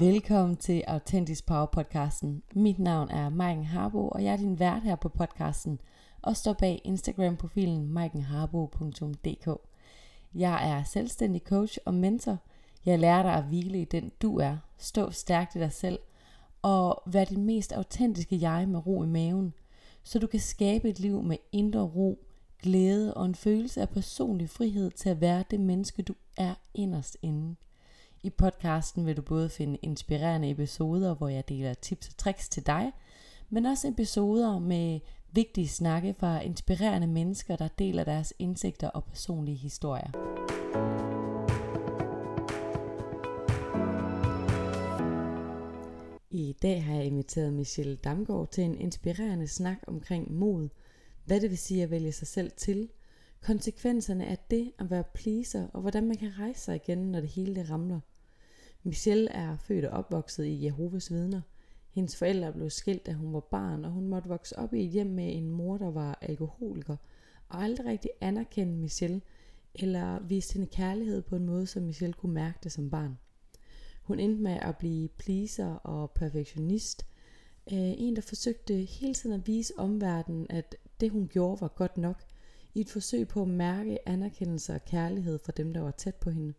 Velkommen til Autentisk Power podcasten. Mit navn er Maiken Harbo, og jeg er din vært her på podcasten og står bag Instagram-profilen maikenharbo.dk. Jeg er selvstændig coach og mentor. Jeg lærer dig at hvile i den du er, stå stærkt i dig selv og være din mest autentiske jeg med ro i maven, så du kan skabe et liv med indre ro, glæde og en følelse af personlig frihed til at være det menneske du er inderst inde. I podcasten vil du både finde inspirerende episoder, hvor jeg deler tips og tricks til dig, men også episoder med vigtige snakke fra inspirerende mennesker, der deler deres indsigter og personlige historier. I dag har jeg inviteret Michelle Damgaard til en inspirerende snak omkring mod, hvad det vil sige at vælge sig selv til, konsekvenserne af det at være pleaser, og hvordan man kan rejse sig igen, når det hele det ramler. Michelle er født og opvokset i Jehovas vidner. Hendes forældre blev skilt, da hun var barn, og hun måtte vokse op i et hjem med en mor, der var alkoholiker, og aldrig rigtig anerkendte Michelle, eller viste hende kærlighed på en måde, som Michelle kunne mærke det som barn. Hun endte med at blive pleaser og perfektionist, øh, en der forsøgte hele tiden at vise omverdenen, at det hun gjorde var godt nok, i et forsøg på at mærke anerkendelse og kærlighed fra dem, der var tæt på hende.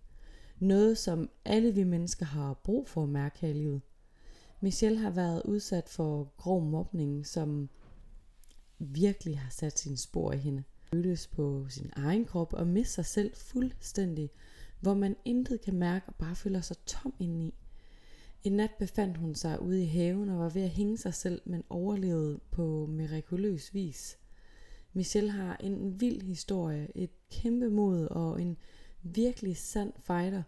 Noget, som alle vi mennesker har brug for at mærke her i livet. Michelle har været udsat for grov mobning, som virkelig har sat sin spor i hende. Føles på sin egen krop og miste sig selv fuldstændig, hvor man intet kan mærke og bare føler sig tom indeni. En nat befandt hun sig ude i haven og var ved at hænge sig selv, men overlevede på mirakuløs vis. Michelle har en vild historie, et kæmpe mod og en virkelig sand fighter.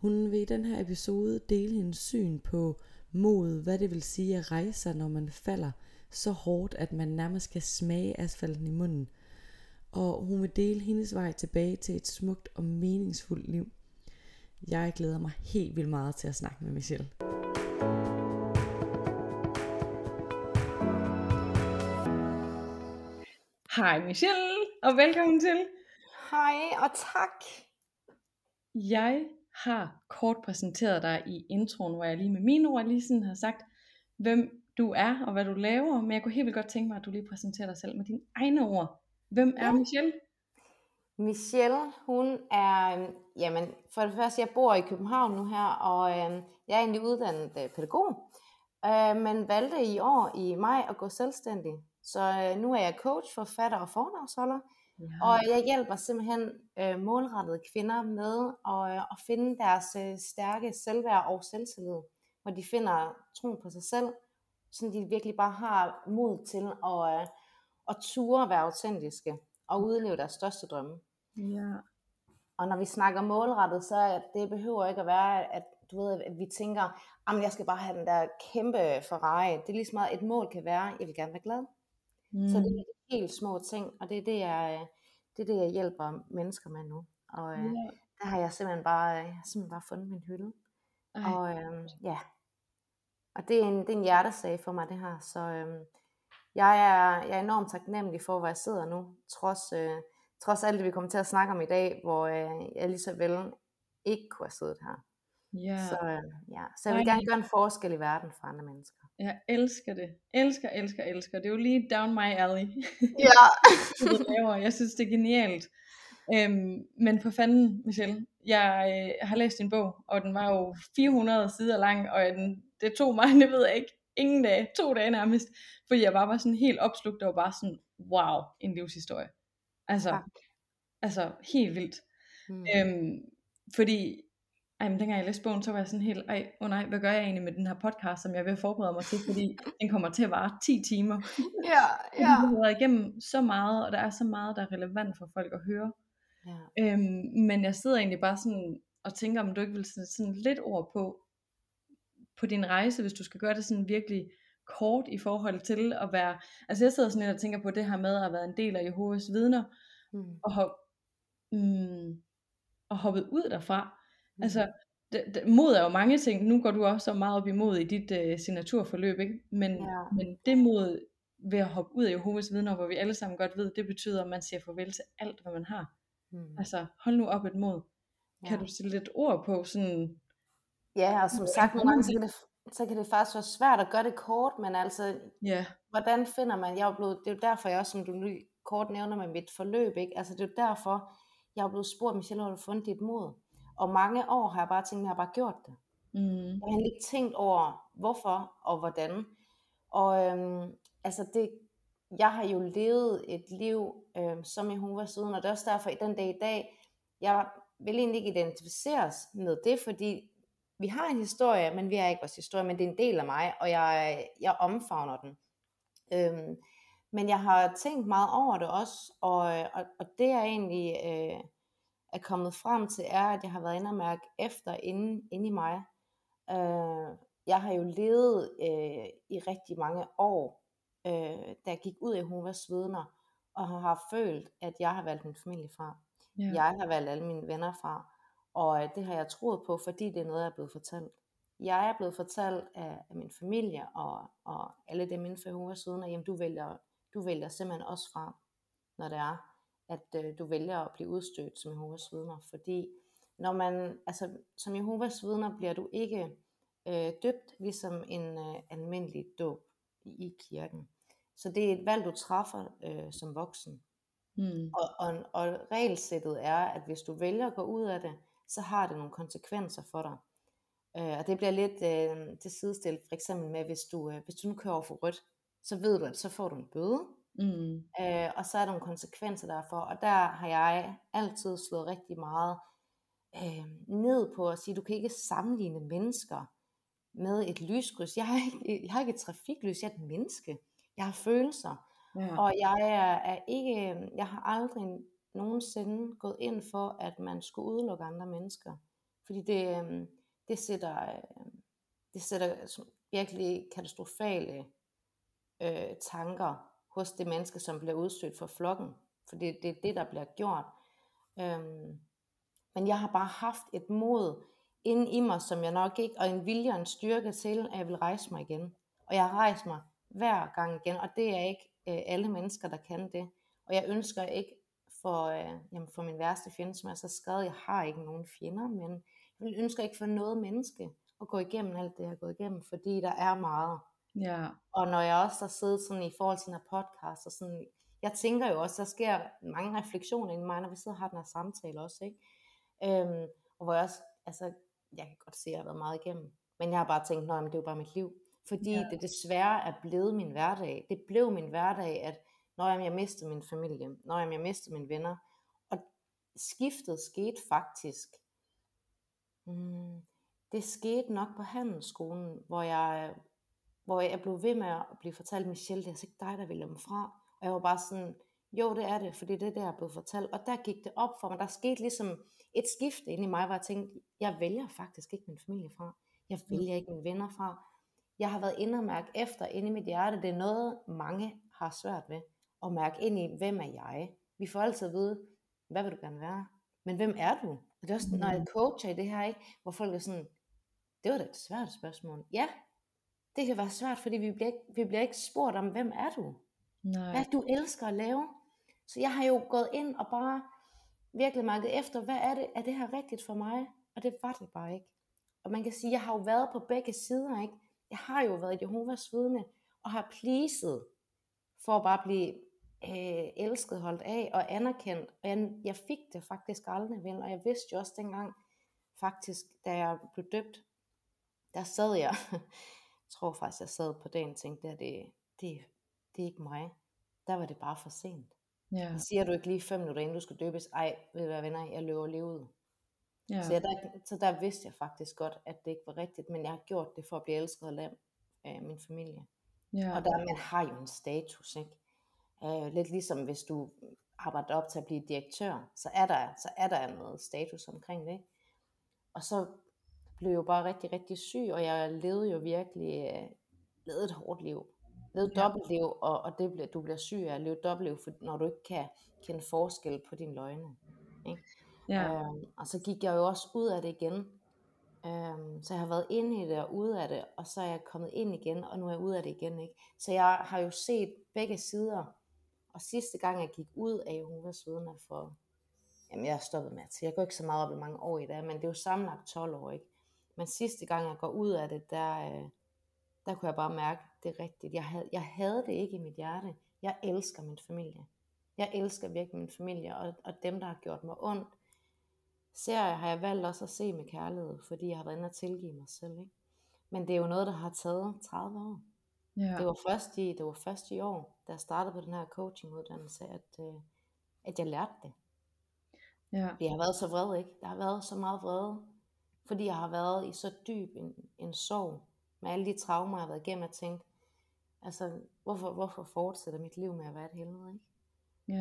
Hun vil i den her episode dele hendes syn på mod, hvad det vil sige at rejse sig, når man falder så hårdt, at man nærmest kan smage asfalten i munden. Og hun vil dele hendes vej tilbage til et smukt og meningsfuldt liv. Jeg glæder mig helt vildt meget til at snakke med Michelle. Hej Michelle, og velkommen til. Hej, og tak. Jeg har kort præsenteret dig i introen, hvor jeg lige med mine ord lige sådan har sagt, hvem du er og hvad du laver, men jeg kunne helt vildt godt tænke mig, at du lige præsenterer dig selv med dine egne ord. Hvem er ja. Michelle? Michelle, hun er, øhm, jamen for det første, jeg bor i København nu her, og øh, jeg er egentlig uddannet øh, pædagog, øh, men valgte i år i maj at gå selvstændig. Så øh, nu er jeg coach, forfatter og foredragsholder, ja. og jeg hjælper simpelthen øh, målrettede kvinder med at, øh, at finde deres øh, stærke selvværd og selvtillid, hvor de finder troen på sig selv, så de virkelig bare har mod til at, øh, at ture at være autentiske og udleve deres største drømme. Ja. Og når vi snakker målrettet, så det behøver ikke at være, at du ved, at vi tænker, at jeg skal bare have den der kæmpe Ferrari. Det er lige så meget, et mål kan være, jeg vil gerne være glad. Mm. Så det er helt små ting, og det er det, jeg, det er det, jeg hjælper mennesker med nu. Og øh, ja. der har jeg simpelthen bare, jeg har simpelthen bare fundet min hylde. Ej. Og øh, ja, og det er, en, det er en hjertesag for mig det her. Så øh, jeg, er, jeg er enormt taknemmelig for, hvor jeg sidder nu, trods, øh, trods alt det, vi kommer til at snakke om i dag, hvor øh, jeg lige så vel ikke kunne have siddet her. Ja. Så, øh, ja. så jeg vil Ej. gerne gøre en forskel i verden for andre mennesker. Jeg elsker det. Elsker, elsker, elsker. Det er jo lige down my alley. Ja. jeg synes, det er genialt. Øhm, men for fanden, Michelle, jeg øh, har læst din bog, og den var jo 400 sider lang, og den, det tog mig, det ved jeg ikke, ingen dage, to dage nærmest, fordi jeg bare var sådan helt opslugt, og bare sådan, wow, en livshistorie. Altså, ja. altså helt vildt. Mm. Øhm, fordi ej, men dengang jeg læste bogen, så var jeg sådan helt, ej, oh nej, hvad gør jeg egentlig med den her podcast, som jeg vil forberede mig til, fordi den kommer til at vare 10 timer. Ja, ja. Jeg har været igennem så meget, og der er så meget, der er relevant for folk at høre. Ja. Øhm, men jeg sidder egentlig bare sådan og tænker, om du ikke vil sætte sådan lidt ord på, på din rejse, hvis du skal gøre det sådan virkelig kort i forhold til at være, altså jeg sidder sådan lidt og tænker på det her med at være en del af Jehovas vidner, mm. og, hop, mm, og hoppet ud derfra. Altså, det, det, mod er jo mange ting. Nu går du også så meget op imod i dit uh, signaturforløb, ikke? Men, ja. men det mod ved at hoppe ud af Jehovas vidner, hvor vi alle sammen godt ved, det betyder, at man siger farvel til alt, hvad man har. Mm. Altså, hold nu op et mod. Kan ja. du sætte lidt ord på sådan, Ja, og som sagt, nogle gange, så kan, det, så kan det faktisk være svært at gøre det kort, men altså, ja. hvordan finder man, jeg er blevet, det er jo derfor, jeg også, som du kort nævner med mit forløb, ikke? altså det er jo derfor, jeg er blevet spurgt, Michelle, har du fundet dit mod? Og mange år har jeg bare tænkt, at jeg har bare gjort det. Mm. Jeg har ikke tænkt over, hvorfor og hvordan. Og øhm, altså det, jeg har jo levet et liv øhm, som Jehovas siden, og det er også derfor, i den dag i dag, jeg vil egentlig ikke identificeres med det, fordi vi har en historie, men vi har ikke vores historie, men det er en del af mig, og jeg, jeg omfavner den. Øhm, men jeg har tænkt meget over det også, og, og, og det jeg egentlig øh, er kommet frem til, er, at jeg har været inde og mærke efter inde, inde i mig. Øh, jeg har jo levet øh, i rigtig mange år, øh, da jeg gik ud af Jehovas vidner, og har følt, at jeg har valgt min familie fra. Ja. Jeg har valgt alle mine venner fra. Og øh, det har jeg troet på, fordi det er noget, jeg er blevet fortalt. Jeg er blevet fortalt af, af min familie og, og alle dem inden for Jehovas vidner, jamen du vælger, du vælger simpelthen også fra, når det er, at øh, du vælger at blive udstødt som Jehovas vidner. Fordi når man, altså som Jehovas vidner bliver du ikke øh, døbt ligesom en øh, almindelig dåb i, i kirken. Så det er et valg, du træffer øh, som voksen. Mm. Og, og, og regelsættet er, at hvis du vælger at gå ud af det, så har det nogle konsekvenser for dig. Øh, og det bliver lidt øh, til sidestillet for eksempel med, hvis du, øh, hvis du nu kører over for rødt, så ved du, at så får du en bøde, mm. øh, og så er der nogle konsekvenser derfor. Og der har jeg altid slået rigtig meget øh, ned på at sige, du kan ikke sammenligne mennesker med et lyskryds. Jeg har ikke, jeg har ikke et trafiklys, jeg er et menneske. Jeg har følelser. Ja. Og jeg er, er ikke, jeg har aldrig nogensinde gået ind for, at man skulle udelukke andre mennesker. Fordi det, øhm, det sætter, øh, det sætter virkelig katastrofale øh, tanker hos det menneske, som bliver udstødt for flokken. For det, det er det, der bliver gjort. Øhm, men jeg har bare haft et mod inde i mig, som jeg nok ikke, og en vilje og en styrke til, at jeg vil rejse mig igen. Og jeg har rejst mig hver gang igen, og det er ikke øh, alle mennesker, der kan det. Og jeg ønsker ikke for, øh, jamen for min værste fjende, som jeg så skrevet, jeg har ikke nogen fjender, men jeg ønsker ikke for noget menneske at gå igennem alt det, jeg har gået igennem, fordi der er meget. Ja. Og når jeg også har siddet sådan i forhold til den her podcast, og sådan, jeg tænker jo også, der sker mange refleksioner i mig, når vi sidder og har den her samtale også, ikke? Øhm, og hvor jeg også, altså, jeg kan godt se, at jeg har været meget igennem, men jeg har bare tænkt, nej, det er jo bare mit liv. Fordi ja. det desværre er blevet min hverdag. Det blev min hverdag, at når jeg mistede min familie, når jeg mistede mine venner. Og skiftet skete faktisk, hmm, det skete nok på handelsskolen, hvor jeg, hvor jeg blev ved med at blive fortalt, Michelle, det er altså ikke dig, der vil dem fra. Og jeg var bare sådan, jo det er det, fordi det er det, jeg er blevet fortalt. Og der gik det op for mig, der skete ligesom et skift inde i mig, hvor jeg tænkte, jeg vælger faktisk ikke min familie fra. Jeg vælger ikke mine venner fra. Jeg har været inde og mærke efter inde i mit hjerte, det er noget, mange har svært ved at mærke ind i, hvem er jeg? Vi får altid at vide, hvad vil du gerne være? Men hvem er du? Og det er også, når jeg mm. coacher i det her, ikke? hvor folk er sådan, det var da et svært spørgsmål. Ja, det kan være svært, fordi vi bliver ikke, vi bliver ikke spurgt om, hvem er du? Nej. Hvad du elsker at lave? Så jeg har jo gået ind og bare virkelig mærket efter, hvad er det, er det her rigtigt for mig? Og det var det bare ikke. Og man kan sige, jeg har jo været på begge sider, ikke? Jeg har jo været Jehovas vidne, og har pleaset, for at bare blive øh, elsket, holdt af og anerkendt. Og jeg, jeg fik det faktisk aldrig vel, og jeg vidste jo også dengang, faktisk, da jeg blev døbt, der sad jeg, jeg tror faktisk, jeg sad på dagen og tænkte, det, det, det, det er ikke mig. Der var det bare for sent. Ja. Siger du ikke lige fem minutter inden du skal døbes, ej, ved du hvad venner, jeg løber lige ud. Ja. Så, jeg, der, så der vidste jeg faktisk godt, at det ikke var rigtigt, men jeg har gjort det for at blive elsket af øh, min familie. Ja. Og der, man har jo en status, ikke? Øh, lidt ligesom hvis du arbejder op til at blive direktør, så er der, så er der noget status omkring det. Ikke? Og så blev jo bare rigtig, rigtig syg, og jeg levede jo virkelig, øh, levede et hårdt liv. Levede ja. dobbeltliv, og, og det, bliver, du bliver syg af at leve dobbeltliv, for, når du ikke kan kende forskel på dine løgne. Ikke? Ja. Øhm, og så gik jeg jo også ud af det igen. Øhm, så jeg har været inde i det og ude af det, og så er jeg kommet ind igen, og nu er jeg ude af det igen. Ikke? Så jeg har jo set begge sider og sidste gang jeg gik ud af Jehovas vidner for, jamen jeg stoppet med at Jeg går ikke så meget op i mange år i dag, men det er jo sammenlagt 12 år, ikke? Men sidste gang jeg går ud af det, der, øh, der kunne jeg bare mærke, det er rigtigt. Jeg havde, jeg havde det ikke i mit hjerte. Jeg elsker min familie. Jeg elsker virkelig min familie, og, og dem, der har gjort mig ondt, ser jeg, har jeg valgt også at se med kærlighed, fordi jeg har været inde og tilgive mig selv. Ikke? Men det er jo noget, der har taget 30 år. Ja. Det, var først i, det var først i år, da jeg startede på den her coachinguddannelse, at, øh, at jeg lærte det. Ja. Jeg har været så vred, ikke? Der har været så meget vrede, fordi jeg har været i så dyb en, en sorg, med alle de traumer, jeg har været igennem, at tænke, altså, hvorfor, hvorfor fortsætter mit liv med at være et helvede, ikke?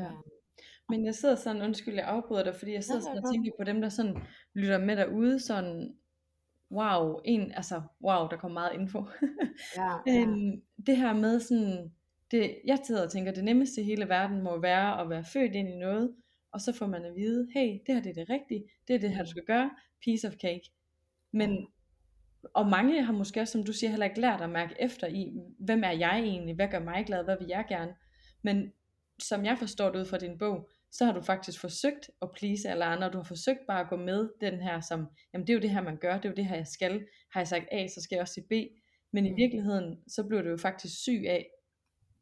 Ja. Øhm, men jeg sidder sådan, undskyld, jeg afbryder dig, fordi jeg sidder sådan og tænker på dem, der sådan lytter med derude, sådan, wow, en, altså, wow, der kommer meget info. ja, ja. øhm, det her med sådan, det, jeg sidder og tænker, det nemmeste i hele verden må være at være født ind i noget, og så får man at vide, hey, det her det er det rigtige, det er det her, du skal gøre, piece of cake. Men, og mange har måske også, som du siger, heller ikke lært at mærke efter i, hvem er jeg egentlig, hvad gør mig glad, hvad vil jeg gerne. Men som jeg forstår det ud fra din bog, så har du faktisk forsøgt at please alle andre, du har forsøgt bare at gå med den her som, jamen det er jo det her man gør, det er jo det her jeg skal, har jeg sagt A, så skal jeg også sige B, men i mm. virkeligheden, så blev du jo faktisk syg af,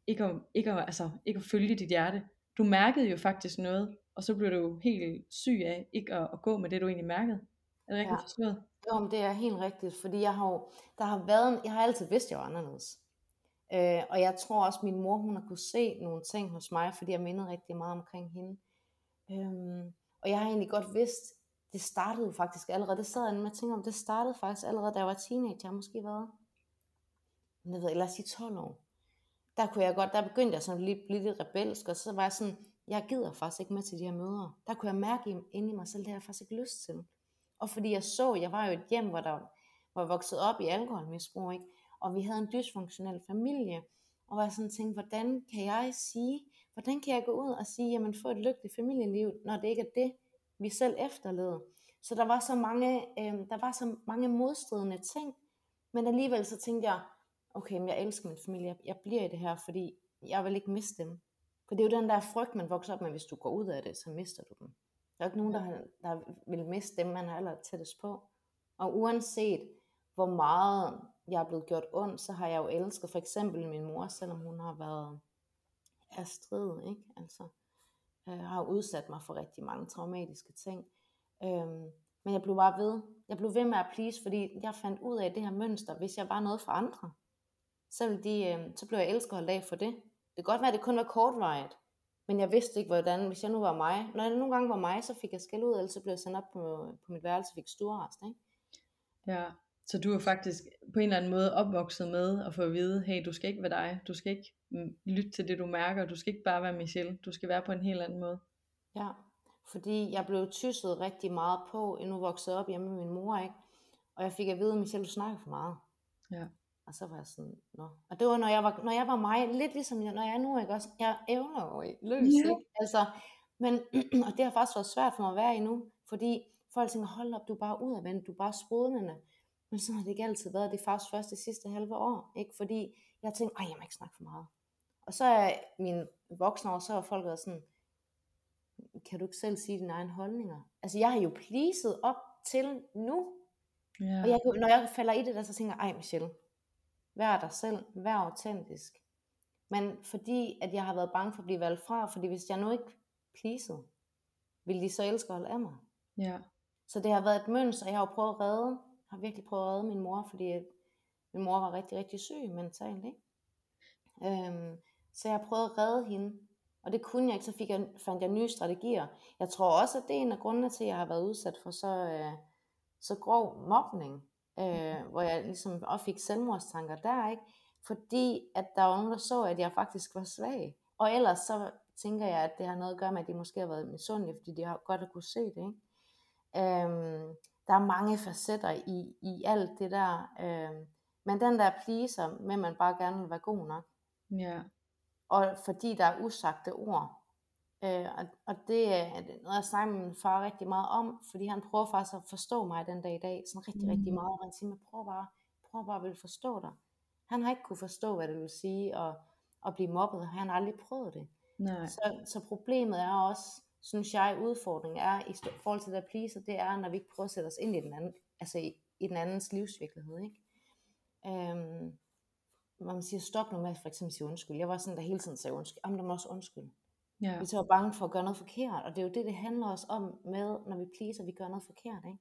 ikke at, ikke at, altså, ikke at følge dit hjerte. Du mærkede jo faktisk noget, og så blev du helt syg af, ikke at, at gå med det du egentlig mærkede. Er det rigtigt ja. forstået? Jo, det er helt rigtigt, fordi jeg har, der har været, jeg har altid vidst, at jeg var anderledes. Øh, og jeg tror også, at min mor, hun har kunne se nogle ting hos mig, fordi jeg mindede rigtig meget omkring hende. Øhm, og jeg har egentlig godt vidst, det startede faktisk allerede, det sad jeg med at tænke om, det startede faktisk allerede, da jeg var teenager, jeg har måske været, jeg ved, lad os sige 12 år. Der kunne jeg godt, der begyndte jeg sådan at blive lidt rebelsk, og så var jeg sådan, jeg gider faktisk ikke med til de her møder. Der kunne jeg mærke inde i mig selv, det har jeg faktisk ikke lyst til. Og fordi jeg så, jeg var jo et hjem, hvor, der, hvor jeg voksede op i alkoholmisbrug, ikke? og vi havde en dysfunktionel familie, og hvor jeg sådan tænkte, hvordan kan jeg sige, hvordan kan jeg gå ud og sige, jamen få et lykkeligt familieliv, når det ikke er det, vi selv efterlader. Så der var så mange, øh, der var så mange modstridende ting, men alligevel så tænkte jeg, okay, men jeg elsker min familie, jeg bliver i det her, fordi jeg vil ikke miste dem. For det er jo den der frygt, man vokser op med, hvis du går ud af det, så mister du dem. Der er ikke nogen, der, der vil miste dem, man er aller tættest på. Og uanset hvor meget jeg er blevet gjort ondt, så har jeg jo elsket for eksempel min mor, selvom hun har været af strid, ikke? Altså, øh, har udsat mig for rigtig mange traumatiske ting. Øhm, men jeg blev bare ved. Jeg blev ved med at please, fordi jeg fandt ud af det her mønster, hvis jeg var noget for andre, så, ville de, øh, så blev jeg elsket holdt af for det. Det kan godt være, at det kun var kortvarigt, men jeg vidste ikke, hvordan, hvis jeg nu var mig. Når jeg nogle gange var mig, så fik jeg skæld ud, eller så blev jeg sendt op på, på mit værelse og fik stuearrest, ikke? Ja, så du er faktisk på en eller anden måde opvokset med at få at vide, hey, du skal ikke være dig, du skal ikke mm, lytte til det, du mærker, du skal ikke bare være Michelle, du skal være på en helt anden måde. Ja, fordi jeg blev tysset rigtig meget på, nu voksede op hjemme med min mor, ikke? Og jeg fik at vide, Michelle, du snakker for meget. Ja. Og så var jeg sådan, nå. Og det var, når jeg var, når jeg var mig, lidt ligesom jeg, når jeg er nu, ikke også? Jeg evner jo løs, ja. ikke? Altså, men, og det har faktisk været svært for mig at være i nu, fordi folk tænker, hold op, du er bare udadvendt, du er bare sprudlende. Men sådan har det ikke altid været. Det er faktisk først det sidste halve år. Ikke? Fordi jeg tænkte, ej, jeg må ikke snakke for meget. Og så er min voksne år, så har folk været sådan, kan du ikke selv sige dine egne holdninger? Altså jeg har jo pleaset op til nu. Ja. Og jeg, når jeg falder i det der, så tænker jeg, ej Michelle, vær dig selv, vær autentisk. Men fordi, at jeg har været bange for at blive valgt fra, fordi hvis jeg nu ikke pleasede, ville de så elske at holde af mig. Ja. Så det har været et mønster, jeg har jo prøvet at redde har virkelig prøvet at redde min mor, fordi min mor var rigtig, rigtig syg mentalt. Ikke? Øhm, så jeg prøvede at redde hende, og det kunne jeg ikke, så fik jeg, fandt jeg nye strategier. Jeg tror også, at det er en af grundene til, at jeg har været udsat for så, øh, så grov mobning, øh, hvor jeg ligesom også fik selvmordstanker der, ikke? Fordi at der var nogen, der så, at jeg faktisk var svag. Og ellers så tænker jeg, at det har noget at gøre med, at de måske har været misundelige, fordi de har godt at kunne se det. Ikke? Øhm, der er mange facetter i, i alt det der. Øh, men den der pleaser, med man bare gerne vil være god nok. Ja. Og fordi der er usagte ord. Øh, og, og det er noget, jeg snakker med min far rigtig meget om, fordi han prøver faktisk at forstå mig den dag i dag, sådan rigtig, mm. rigtig meget. Og han siger, men prøv bare, prøv bare at vil forstå dig. Han har ikke kunne forstå, hvad det vil sige at, at blive mobbet. Han har aldrig prøvet det. Nej. Så, så problemet er også, synes jeg, udfordringen er i forhold til det pleaser, det er, når vi ikke prøver at sætte os ind i den anden, altså i, i den andens livsvirkelighed, ikke? Øhm, hvor man siger, stop nu med for eksempel sige undskyld. Jeg var sådan, der hele tiden sagde undskyld. Jamen, der må også undskyld. Ja. Vi er bange for at gøre noget forkert, og det er jo det, det handler os om med, når vi pleaser, vi gør noget forkert, ikke?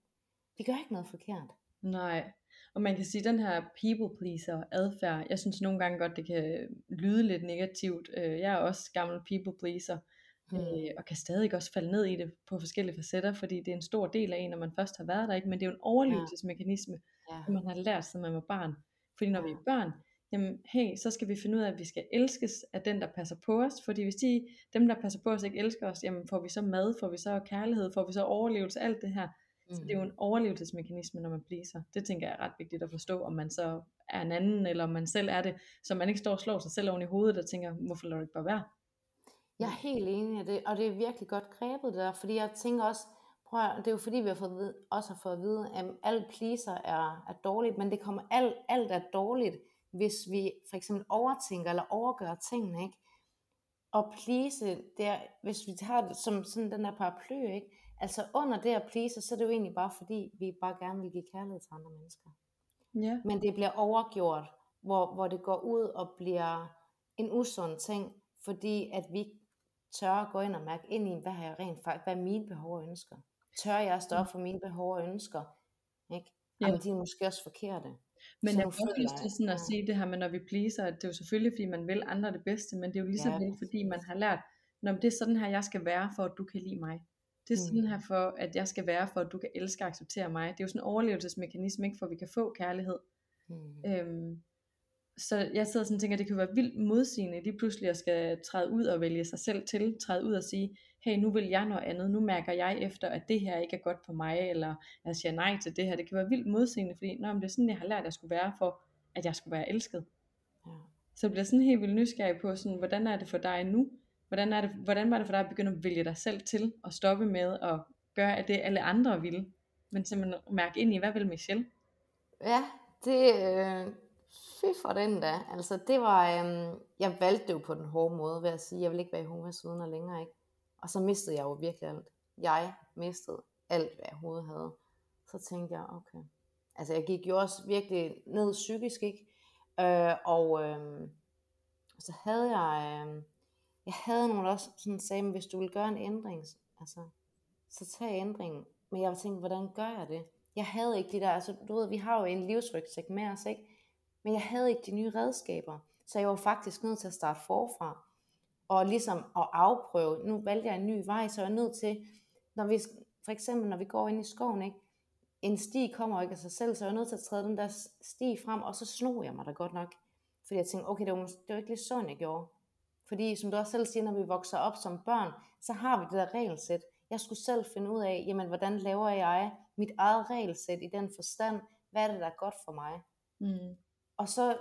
Vi gør ikke noget forkert. Nej, og man kan sige, den her people pleaser adfærd, jeg synes nogle gange godt, det kan lyde lidt negativt. Øh, jeg er også gammel people pleaser, mm. og kan stadig også falde ned i det på forskellige facetter, fordi det er en stor del af en, når man først har været der, ikke? men det er jo en overlevelsesmekanisme, ja. som man har lært, siden man var barn. Fordi når ja. vi er børn, jamen hey, så skal vi finde ud af, at vi skal elskes af den, der passer på os, fordi hvis de, dem, der passer på os, ikke elsker os, jamen får vi så mad, får vi så kærlighed, får vi så overlevelse, alt det her. Mm. Så det er jo en overlevelsesmekanisme, når man pleaser. Det tænker jeg er ret vigtigt at forstå, om man så er en anden, eller om man selv er det, så man ikke står og slår sig selv oven i hovedet og tænker, hvorfor lader du ikke bare være? Jeg er helt enig i det, og det er virkelig godt grebet der, fordi jeg tænker også, prøv at, det er jo fordi, vi har fået vide, også har fået at vide, at alt pleaser er, er dårligt, men det kommer alt, alt er dårligt, hvis vi for eksempel overtænker eller overgør tingene, ikke? Og please, det er, hvis vi tager det som sådan den der paraply, ikke? Altså under det at please, så er det jo egentlig bare fordi, vi bare gerne vil give kærlighed til andre mennesker. Ja. Men det bliver overgjort, hvor, hvor det går ud og bliver en usund ting, fordi at vi tør at gå ind og mærke ind i, hvad har jeg rent faktisk, hvad er mine behov og ønsker. Tør jeg at stå op for mine behov og ønsker? Ikke? Ja. Jamen, de er måske også forkerte. Men jeg har også lyst til sådan at sige det her med, når vi pleaser, at det er jo selvfølgelig, fordi man vil andre det bedste, men det er jo ligesom ja. fordi man har lært, når det er sådan her, jeg skal være, for at du kan lide mig. Det er sådan mm. her for, at jeg skal være, for at du kan elske og acceptere mig. Det er jo sådan en overlevelsesmekanisme, ikke, for at vi kan få kærlighed. Mm. Øhm, så jeg sidder sådan og tænker, at det kan være vildt modsigende lige pludselig at skal træde ud og vælge sig selv til, træde ud og sige, hey, nu vil jeg noget andet, nu mærker jeg efter, at det her ikke er godt for mig, eller jeg siger nej til det her. Det kan være vildt modsigende, fordi når det er sådan, jeg har lært, at jeg skulle være for, at jeg skulle være elsket. Ja. Så jeg bliver sådan helt vildt nysgerrig på, sådan, hvordan er det for dig nu? Hvordan, er det, hvordan var det for dig at begynde at vælge dig selv til, og stoppe med at gøre at det, alle andre vil, men simpelthen mærke ind i, hvad vil Michelle? Ja, det, øh, fy for den da. Altså det var, øh, jeg valgte det jo på den hårde måde ved at sige, jeg vil ikke være i og længere, ikke? Og så mistede jeg jo virkelig alt. Jeg mistede alt, hvad jeg overhovedet havde. Så tænkte jeg, okay. Altså jeg gik jo også virkelig ned psykisk, ikke? Øh, og øh, så havde jeg, øh, jeg havde nogen også sådan sagde, hvis du vil gøre en ændring, altså, så tag ændringen. Men jeg tænkte, hvordan gør jeg det? Jeg havde ikke de der, altså du ved, vi har jo en livsrygsæk med os, ikke? Men jeg havde ikke de nye redskaber. Så jeg var faktisk nødt til at starte forfra og ligesom at afprøve, nu valgte jeg en ny vej, så jeg er nødt til, når vi, for eksempel når vi går ind i skoven, ikke? en sti kommer ikke af sig selv, så jeg er nødt til at træde den der sti frem, og så snor jeg mig da godt nok. Fordi jeg tænkte, okay, det var, det var ikke lige sådan, jeg gjorde. Fordi som du også selv siger, når vi vokser op som børn, så har vi det der regelsæt. Jeg skulle selv finde ud af, jamen, hvordan laver jeg mit eget regelsæt i den forstand, hvad er det, der er godt for mig. Mm. Og så,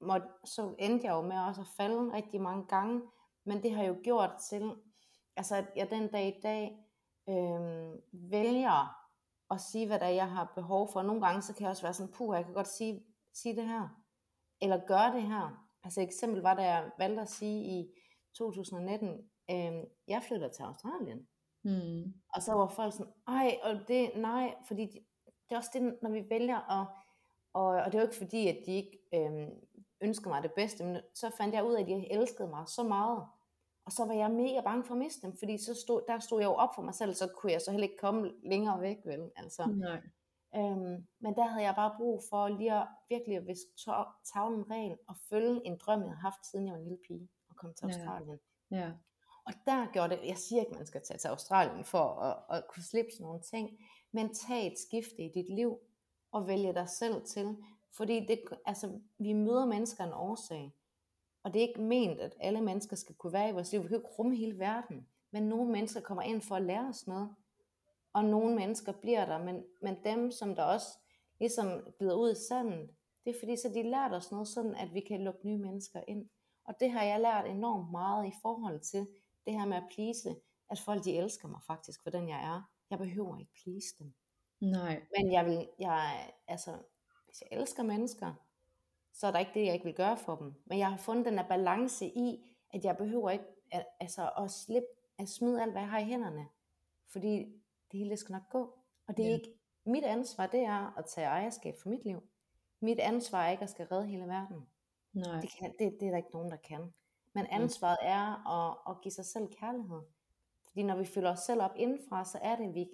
må, så endte jeg jo med også at falde rigtig mange gange, men det har jo gjort til, altså at jeg den dag i dag øh, vælger at sige, hvad der er, jeg har behov for. Nogle gange, så kan jeg også være sådan, puh, jeg kan godt sige, sige det her. Eller gøre det her. Altså et eksempel var, da jeg valgte at sige i 2019, øh, jeg flytter til Australien. Mm. Og så var folk sådan, ej, og det, nej, fordi de, det er også det, når vi vælger at, og, og det er jo ikke fordi, at de ikke øh, ønskede mig det bedste, men så fandt jeg ud af, at de elskede mig så meget. Og så var jeg mega bange for at miste dem, fordi så stod, der stod jeg jo op for mig selv, så kunne jeg så heller ikke komme længere væk, vel? Altså. Nej. Øhm, men der havde jeg bare brug for lige at virkelig at viske tavlen ren og følge en drøm, jeg havde haft, siden jeg var en lille pige og kom til Australien. Ja. ja. Og der gjorde det, jeg siger ikke, man skal tage til Australien for at, at kunne slippe sådan nogle ting, men tag et skifte i dit liv, og vælge dig selv til. Fordi det, altså, vi møder mennesker en årsag. Og det er ikke ment, at alle mennesker skal kunne være i vores liv. Vi kan ikke rumme hele verden. Men nogle mennesker kommer ind for at lære os noget. Og nogle mennesker bliver der. Men, men dem, som der også ligesom glider ud i sandet, det er fordi, så de lært os noget sådan, at vi kan lukke nye mennesker ind. Og det har jeg lært enormt meget i forhold til det her med at please, at folk de elsker mig faktisk for den jeg er. Jeg behøver ikke please dem. Nej. Men jeg vil, jeg, altså, hvis jeg elsker mennesker, så er der ikke det, jeg ikke vil gøre for dem. Men jeg har fundet den der balance i, at jeg behøver ikke at, altså, at slippe, at smide alt, hvad jeg har i hænderne. Fordi det hele skal nok gå. Og det er, ja. ikke, mit ansvar det er at tage ejerskab for mit liv. Mit ansvar er ikke at skal redde hele verden. Nej. Det, kan, det, det er der ikke nogen, der kan. Men ansvaret er at, at give sig selv kærlighed. Fordi når vi føler os selv op indenfra, så er det, at vi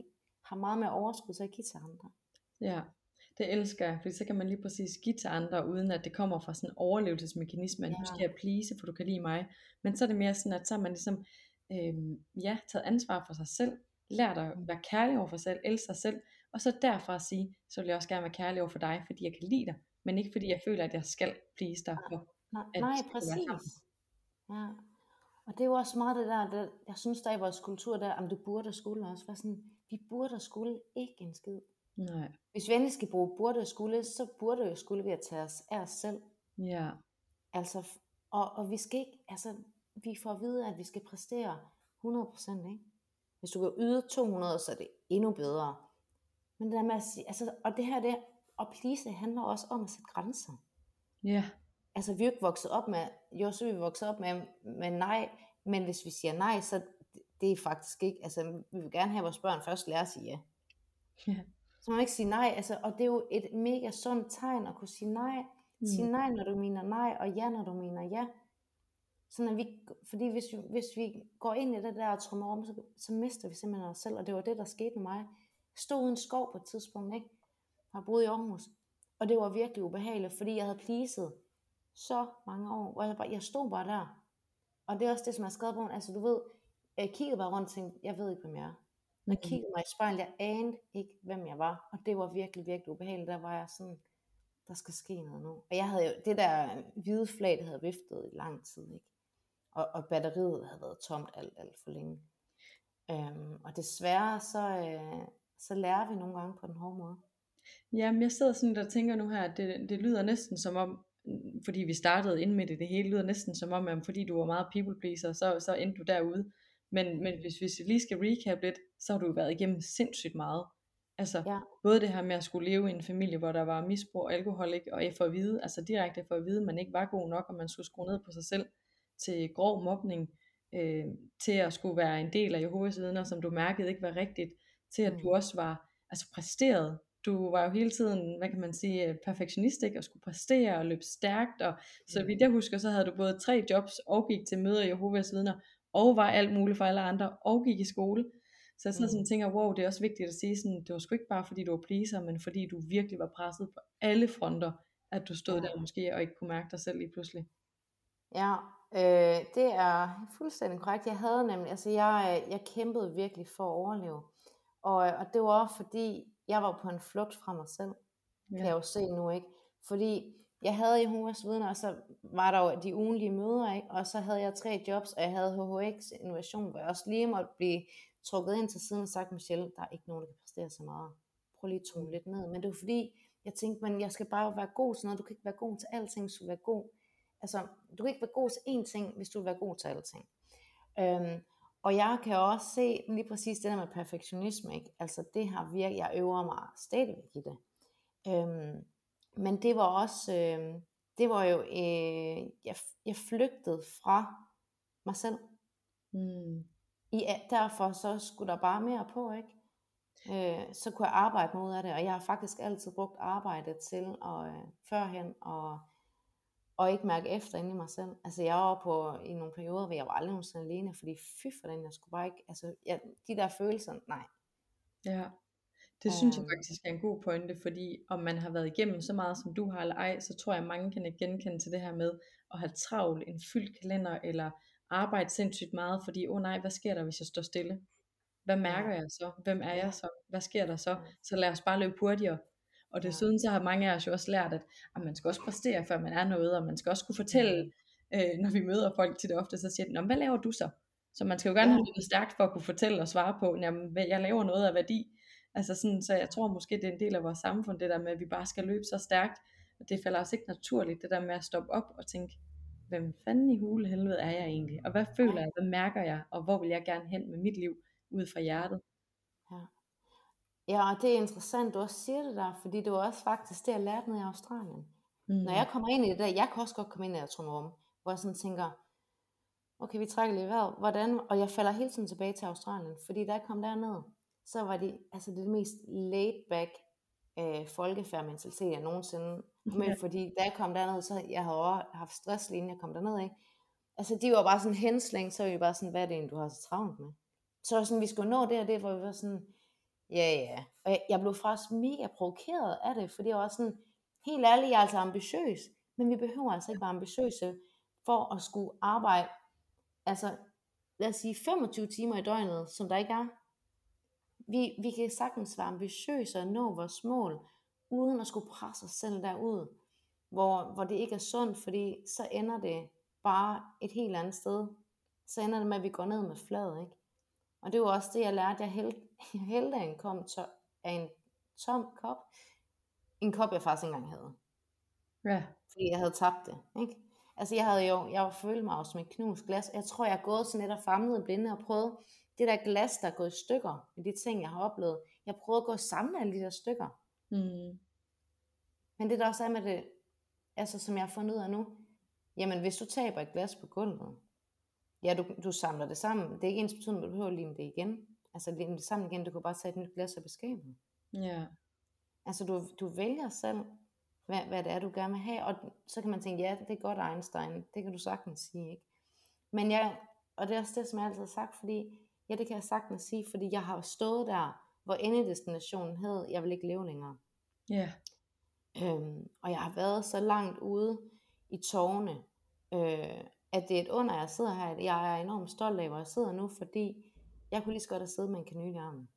har meget mere overskud til at give til andre. Ja, det elsker jeg, fordi så kan man lige præcis give til andre, uden at det kommer fra sådan en overlevelsesmekanisme, at ja. nu skal jeg please, for du kan lide mig. Men så er det mere sådan, at så har man ligesom, øhm, ja, taget ansvar for sig selv, lært at mm. være kærlig over for sig selv, elske sig selv, og så derfra at sige, så vil jeg også gerne være kærlig over for dig, fordi jeg kan lide dig, men ikke fordi jeg føler, at jeg skal please dig. For, nej, at nej, præcis. Ja. Og det er jo også meget det der, det, jeg synes der i vores kultur der, om du burde skulle også være sådan, vi burde skulle ikke en skid. Nej. Hvis vi endelig skal bruge burde skulle, så burde skulle vi at tage os af os selv. Ja. Altså, og, og vi skal ikke, altså, vi får at vide, at vi skal præstere 100%, ikke? Hvis du kan yde 200, så er det endnu bedre. Men det der med at sige, altså, og det her, det at please, handler også om at sætte grænser. Ja. Altså, vi er jo ikke vokset op med, jo, så er vi vokset op med, med nej, men hvis vi siger nej, så det er faktisk ikke, altså, vi vil gerne have, vores børn først lærer at sige ja. Ja. Så man ikke sige nej, altså, og det er jo et mega sundt tegn at kunne sige nej. Mm. Sige nej, når du mener nej, og ja, når du mener ja. Sådan at vi, fordi hvis vi, hvis vi går ind i det der og trummer om, så, så mister vi simpelthen os selv, og det var det, der skete med mig. Jeg stod uden skov på et tidspunkt, ikke? Jeg boede i Aarhus, og det var virkelig ubehageligt, fordi jeg havde pleaset så mange år, hvor jeg, bare, jeg stod bare der. Og det er også det, som jeg har skrevet på, altså du ved, jeg kiggede bare rundt og tænkte, jeg ved ikke, hvem jeg er. Når jeg kiggede mig i spejlet, jeg anede ikke, hvem jeg var. Og det var virkelig, virkelig ubehageligt. Der var jeg sådan, der skal ske noget nu. Og jeg havde jo, det der hvide flag, det havde viftet i lang tid, ikke? Og, og batteriet havde været tomt alt, alt for længe. Øhm, og desværre, så, øh, så lærer vi nogle gange på den hårde måde. Jamen, jeg sidder sådan og tænker nu her, at det, det lyder næsten som om, fordi vi startede ind med det, det hele lyder næsten som om, at fordi du var meget people pleaser, så, så endte du derude. Men, men hvis, vi lige skal recap lidt, så har du været igennem sindssygt meget. Altså ja. både det her med at skulle leve i en familie, hvor der var misbrug og alkohol, ikke? og for at vide, altså direkte for at vide, at man ikke var god nok, og man skulle skrue ned på sig selv, til grov mobning, øh, til at skulle være en del af Jehovas vidner, som du mærkede ikke var rigtigt, til at mm. du også var altså præsteret. Du var jo hele tiden, hvad kan man sige, perfektionist, ikke? og skulle præstere og løbe stærkt, og så vidt jeg husker, så havde du både tre jobs og gik til møder i Jehovas vidner, og var alt muligt for alle andre, og gik i skole. Så jeg sådan, mm. sådan tænker, wow, det er også vigtigt at sige, sådan, det var sgu ikke bare fordi du var pleaser, men fordi du virkelig var presset på alle fronter, at du stod ja. der måske og ikke kunne mærke dig selv lige pludselig. Ja, øh, det er fuldstændig korrekt. Jeg havde nemlig, altså jeg, jeg kæmpede virkelig for at overleve. Og, og det var også fordi, jeg var på en flugt fra mig selv, ja. kan jeg jo se nu, ikke? Fordi jeg havde Jehovas vidner, og så var der jo de ugenlige møder, ikke? og så havde jeg tre jobs, og jeg havde HHX Innovation, hvor jeg også lige måtte blive trukket ind til siden og sagt, Michelle, der er ikke nogen, der kan præstere så meget. Prøv lige at tone lidt ned. Men det var fordi, jeg tænkte, men jeg skal bare være god til noget. Du kan ikke være god til alting, så du være god. Altså, du kan ikke være god til én ting, hvis du vil være god til alting. Øhm, og jeg kan også se lige præcis det der med perfektionisme, ikke? altså det har virkelig, jeg øver mig stadigvæk i det. Øhm, men det var også, øh, det var jo, øh, jeg, jeg flygtede fra mig selv. Mm. I, derfor så skulle der bare mere på, ikke? Øh, så kunne jeg arbejde ud af det, og jeg har faktisk altid brugt arbejdet til at øh, førhen og, og ikke mærke efter inde i mig selv. Altså jeg var på i nogle perioder, hvor jeg var aldrig nogensinde alene, fordi fy for den, jeg skulle bare ikke, altså jeg, de der følelser, nej. Ja. Det synes jeg faktisk er en god pointe, fordi om man har været igennem så meget som du har eller ej, så tror jeg at mange kan genkende til det her med at have travlt, en fyldt kalender, eller arbejde sindssygt meget, fordi åh oh nej, hvad sker der hvis jeg står stille? Hvad mærker jeg så? Hvem er jeg så? Hvad sker der så? Så lad os bare løbe hurtigere. Og desuden så har mange af os jo også lært, at, at man skal også præstere, før man er noget, og man skal også kunne fortælle, øh, når vi møder folk til det ofte, så siger de, hvad laver du så? Så man skal jo gerne have noget stærkt for at kunne fortælle og svare på, jamen, jeg laver noget af værdi. Altså sådan, så jeg tror måske, det er en del af vores samfund, det der med, at vi bare skal løbe så stærkt, og det falder os ikke naturligt, det der med at stoppe op og tænke, hvem fanden i hule helvede er jeg egentlig, og hvad føler jeg, hvad mærker jeg, og hvor vil jeg gerne hen med mit liv, ud fra hjertet. Ja. Ja, og det er interessant, du også siger det der, fordi det var også faktisk det, jeg lærte nede i Australien. Mm. Når jeg kommer ind i det der, jeg kan også godt komme ind i et rum, hvor jeg sådan tænker, okay, vi trækker lige vejret, hvordan, og jeg falder hele tiden tilbage til Australien, fordi da jeg kom derned, så var de altså det mest laid back øh, folkefærdsmentalitet, jeg nogensinde men ja. fordi da jeg kom derned, så jeg havde også haft stress lige jeg kom derned, ikke? Altså de var bare sådan henslæng, så var vi bare sådan, hvad er det egentlig, du har så travlt med? Så sådan, vi skulle nå det og det, hvor vi var sådan, ja ja. Og jeg, jeg blev faktisk mega provokeret af det, fordi jeg var sådan, helt ærligt, jeg er altså ambitiøs, men vi behøver altså ikke være ambitiøse for at skulle arbejde, altså lad os sige 25 timer i døgnet, som der ikke er. Vi, vi kan sagtens være ambitiøse og nå vores mål, uden at skulle presse os selv derud, hvor, hvor det ikke er sundt, fordi så ender det bare et helt andet sted. Så ender det med, at vi går ned med flad, ikke? Og det var også det, jeg lærte. Jeg hældte, jeg hældte en, kom to, af en tom kop. En kop, jeg faktisk ikke engang havde. Ja. Fordi jeg havde tabt det, ikke? Altså jeg havde jo, jeg var følt mig som et knust glas. Jeg tror, jeg er gået sådan lidt og famlet blinde og prøvet det der glas, der er gået i stykker, med de ting, jeg har oplevet. Jeg prøvede at gå og samle alle de der stykker. Mm. Men det der også er med det, altså som jeg har fundet ud af nu, jamen hvis du taber et glas på gulvet, ja du, du samler det sammen, det er ikke ens betydning, at du behøver at lime det igen, altså lime det sammen igen, du kan bare tage et nyt glas og beskabet. Ja. Altså du, du vælger selv, hvad, hvad det er, du gerne vil have, og så kan man tænke, ja, det er godt Einstein, det kan du sagtens sige, ikke? Men jeg, og det er også det, som jeg altid har sagt, fordi, ja, det kan jeg sagtens sige, fordi jeg har stået der, hvor endedestinationen hed, jeg vil ikke leve længere. Ja. Øhm, og jeg har været så langt ude i tårne, øh, at det er et under, jeg sidder her. Jeg er enormt stolt af, hvor jeg sidder nu, fordi jeg kunne lige så godt have siddet med en kanyle i armen.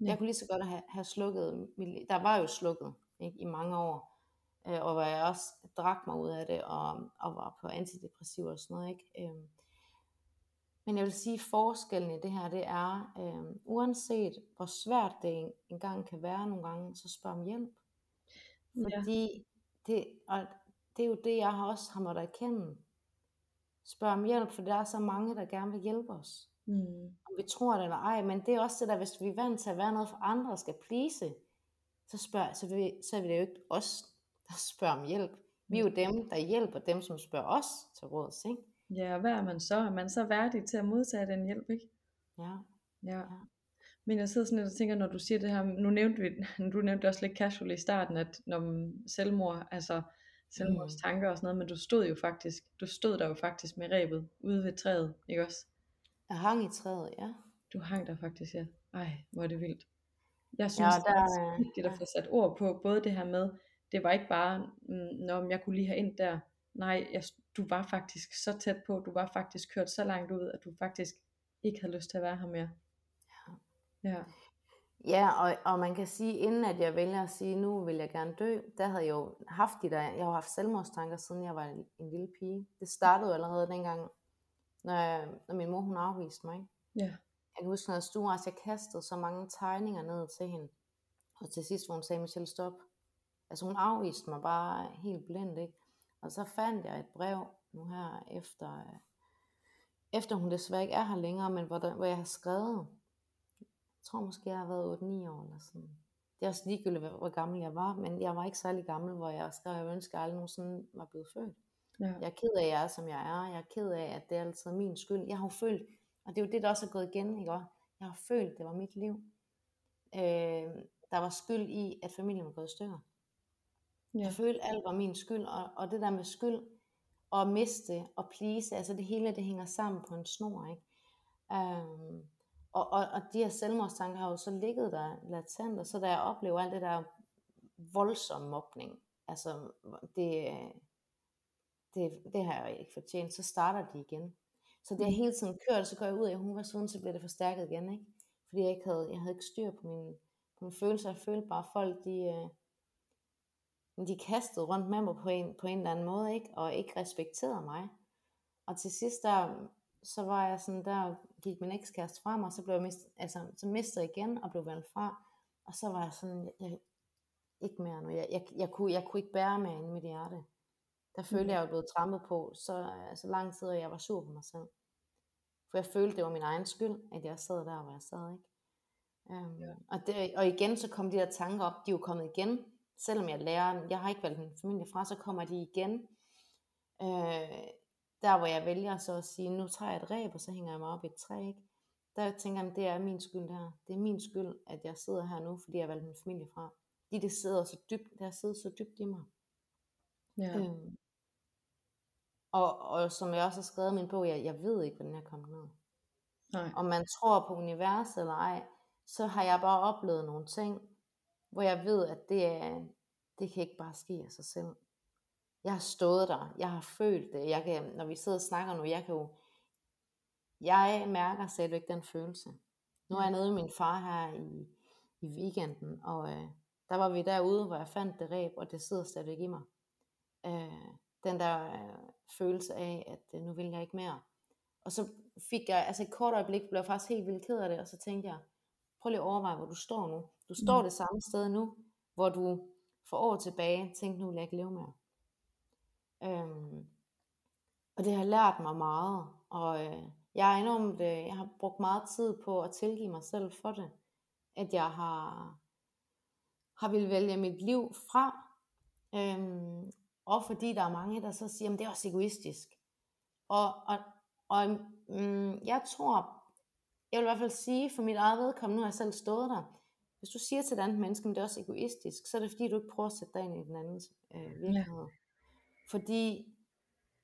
Ja. Jeg kunne lige så godt have, have slukket, der var jo slukket ikke, i mange år, øh, og hvor jeg også drak mig ud af det, og, og var på antidepressiver og sådan noget. Ikke? Øh, men jeg vil sige, at forskellen i det her, det er, øh, uanset hvor svært det engang kan være nogle gange, så spørg om hjælp. Fordi ja. det, og det er jo det, jeg har også har måttet erkende. Spørg om hjælp, for der er så mange, der gerne vil hjælpe os. Mm. Om vi tror det eller ej, men det er også det der, hvis vi er vant til at være noget for andre og skal please, så, spørg, så, vi, så er vi det jo ikke os, der spørger om hjælp. Vi er jo dem, der hjælper dem, som spørger os til råds, ikke? Ja, og hvad er man så? Er man så værdig til at modtage den hjælp, ikke? Ja. Ja. ja. Men jeg sidder sådan lidt og tænker, når du siger det her, nu nævnte vi, du nævnte også lidt casual i starten, at når selvmord, altså selvmordstanker og sådan noget, men du stod jo faktisk, du stod der jo faktisk med rebet ude ved træet, ikke også? Jeg hang i træet, ja. Du hang der faktisk, ja. Ej, hvor er det vildt. Jeg synes, ja, der, det er vigtigt at få sat ord på, både det her med, det var ikke bare, mm, når jeg kunne lige have ind der, nej, jeg, du var faktisk så tæt på, du var faktisk kørt så langt ud, at du faktisk ikke havde lyst til at være her mere. Ja. Ja, og, og man kan sige, inden at jeg vælger at sige, nu vil jeg gerne dø, der havde jeg jo haft de der, jeg har haft selvmordstanker, siden jeg var en, en lille pige. Det startede allerede dengang, når, jeg, når min mor hun afviste mig. Ikke? Ja. Jeg kan huske, når jeg stod, altså jeg kastede så mange tegninger ned til hende. Og til sidst, hvor hun sagde, Michelle, stop. Altså hun afviste mig bare helt blind, ikke? Og så fandt jeg et brev nu her efter, efter hun desværre ikke er her længere, men hvor, der, hvor jeg har skrevet, tror måske, jeg har været 8-9 år eller sådan. Det er også ligegyldigt, hvor gammel jeg var, men jeg var ikke særlig gammel, hvor jeg skrev, at jeg ønsker, jeg aldrig nogensinde var blevet født. Ja. Jeg er ked af, at jeg er, som jeg er. Jeg er ked af, at det er altid min skyld. Jeg har jo følt, og det er jo det, der også er gået igen, ikke? Jeg har følt, at det var mit liv. Øh, der var skyld i, at familien var gået i stykker. Ja. Jeg følte, alt var min skyld, og, og det der med skyld, og miste og please, altså det hele, det hænger sammen på en snor, ikke? Øh, og, og, og de her selvmordstanker har jo så ligget der latent, og så da jeg oplever alt det der voldsom mobning, altså det, det, det har jeg ikke fortjent, så starter de igen. Så det har hele tiden kørt, så går jeg ud af, hun var sådan, så bliver det forstærket igen, ikke? Fordi jeg ikke havde, jeg havde ikke styr på mine, på mine følelser. Jeg følte bare, at folk, de, øh, de kastede rundt med mig på en, på en eller anden måde, ikke? Og ikke respekterede mig. Og til sidst, der, så var jeg sådan, der gik min ekskæreste fra mig, og så blev jeg mist, altså, så mistede jeg igen, og blev valgt fra, og så var jeg sådan, jeg, ikke mere nu, jeg, jeg, jeg, kunne, jeg kunne ikke bære mere ind i mit hjerte. Der følte mm. jeg, jeg var blevet trampet på, så altså, lang tid, og jeg var sur på mig selv. For jeg følte, det var min egen skyld, at jeg sad der, hvor jeg sad, ikke? Um, ja. og, det, og igen, så kom de der tanker op, de er jo kommet igen, selvom jeg lærer, jeg har ikke valgt min familie fra, så kommer de igen. Øh, der hvor jeg vælger så at sige, nu tager jeg et ræb, og så hænger jeg mig op i et træ, ikke? der tænker jeg, det er min skyld her. Det er min skyld, at jeg sidder her nu, fordi jeg valgte min familie fra. Fordi det sidder så dybt, det har siddet så dybt i mig. Ja. Øhm, og, og som jeg også har skrevet i min bog, jeg, jeg ved ikke, hvordan jeg kommet ned. Nej. Om man tror på universet eller ej, så har jeg bare oplevet nogle ting, hvor jeg ved, at det, er, det kan ikke bare ske af sig selv. Jeg har stået der, jeg har følt det, jeg kan, når vi sidder og snakker nu, jeg kan jo, jeg mærker stadigvæk den følelse. Nu er jeg nede med min far her i, i weekenden, og øh, der var vi derude, hvor jeg fandt det ræb, og det sidder stadigvæk i mig. Øh, den der øh, følelse af, at øh, nu vil jeg ikke mere. Og så fik jeg, altså et kort øjeblik, blev jeg faktisk helt vildt ked af det, og så tænkte jeg, prøv lige at overveje, hvor du står nu. Du står mm. det samme sted nu, hvor du for år tilbage tænkte, nu vil jeg ikke leve mere. Øhm, og det har lært mig meget, og øh, jeg er enormt, øh, jeg har brugt meget tid på at tilgive mig selv for det, at jeg har, har vil vælge mit liv fra, øhm, og fordi der er mange, der så siger, at det er også egoistisk. Og, og, og mm, jeg tror, jeg vil i hvert fald sige for mit eget vedkommende, nu har jeg selv stået der, hvis du siger til et andet menneske, at det er også egoistisk, så er det fordi, du ikke prøver at sætte dig ind i den andens øh, virkelighed. Ja. Fordi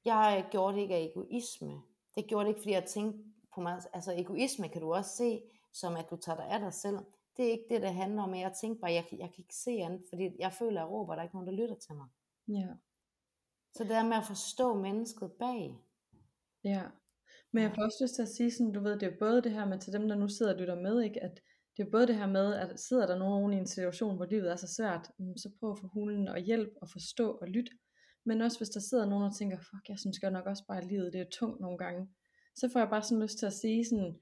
jeg gjorde det ikke af egoisme. Det gjorde det ikke, fordi jeg tænkte på mig. Altså egoisme kan du også se, som at du tager dig af dig selv. Det er ikke det, det handler om. Jeg tænker bare, jeg, jeg kan ikke se andet, fordi jeg føler, at jeg råber, der er ikke nogen, der lytter til mig. Ja. Så det er med at forstå mennesket bag. Ja. Men jeg får også lyst til at sige sådan, du ved, det er både det her med til dem, der nu sidder og lytter med, ikke? at det er både det her med, at sidder der nogen i en situation, hvor livet er så svært, mm, så prøv at få hulen og hjælp og forstå og lytte. Men også hvis der sidder nogen og tænker, fuck, jeg synes godt nok også bare, at livet det er tungt nogle gange. Så får jeg bare sådan lyst til at sige sådan,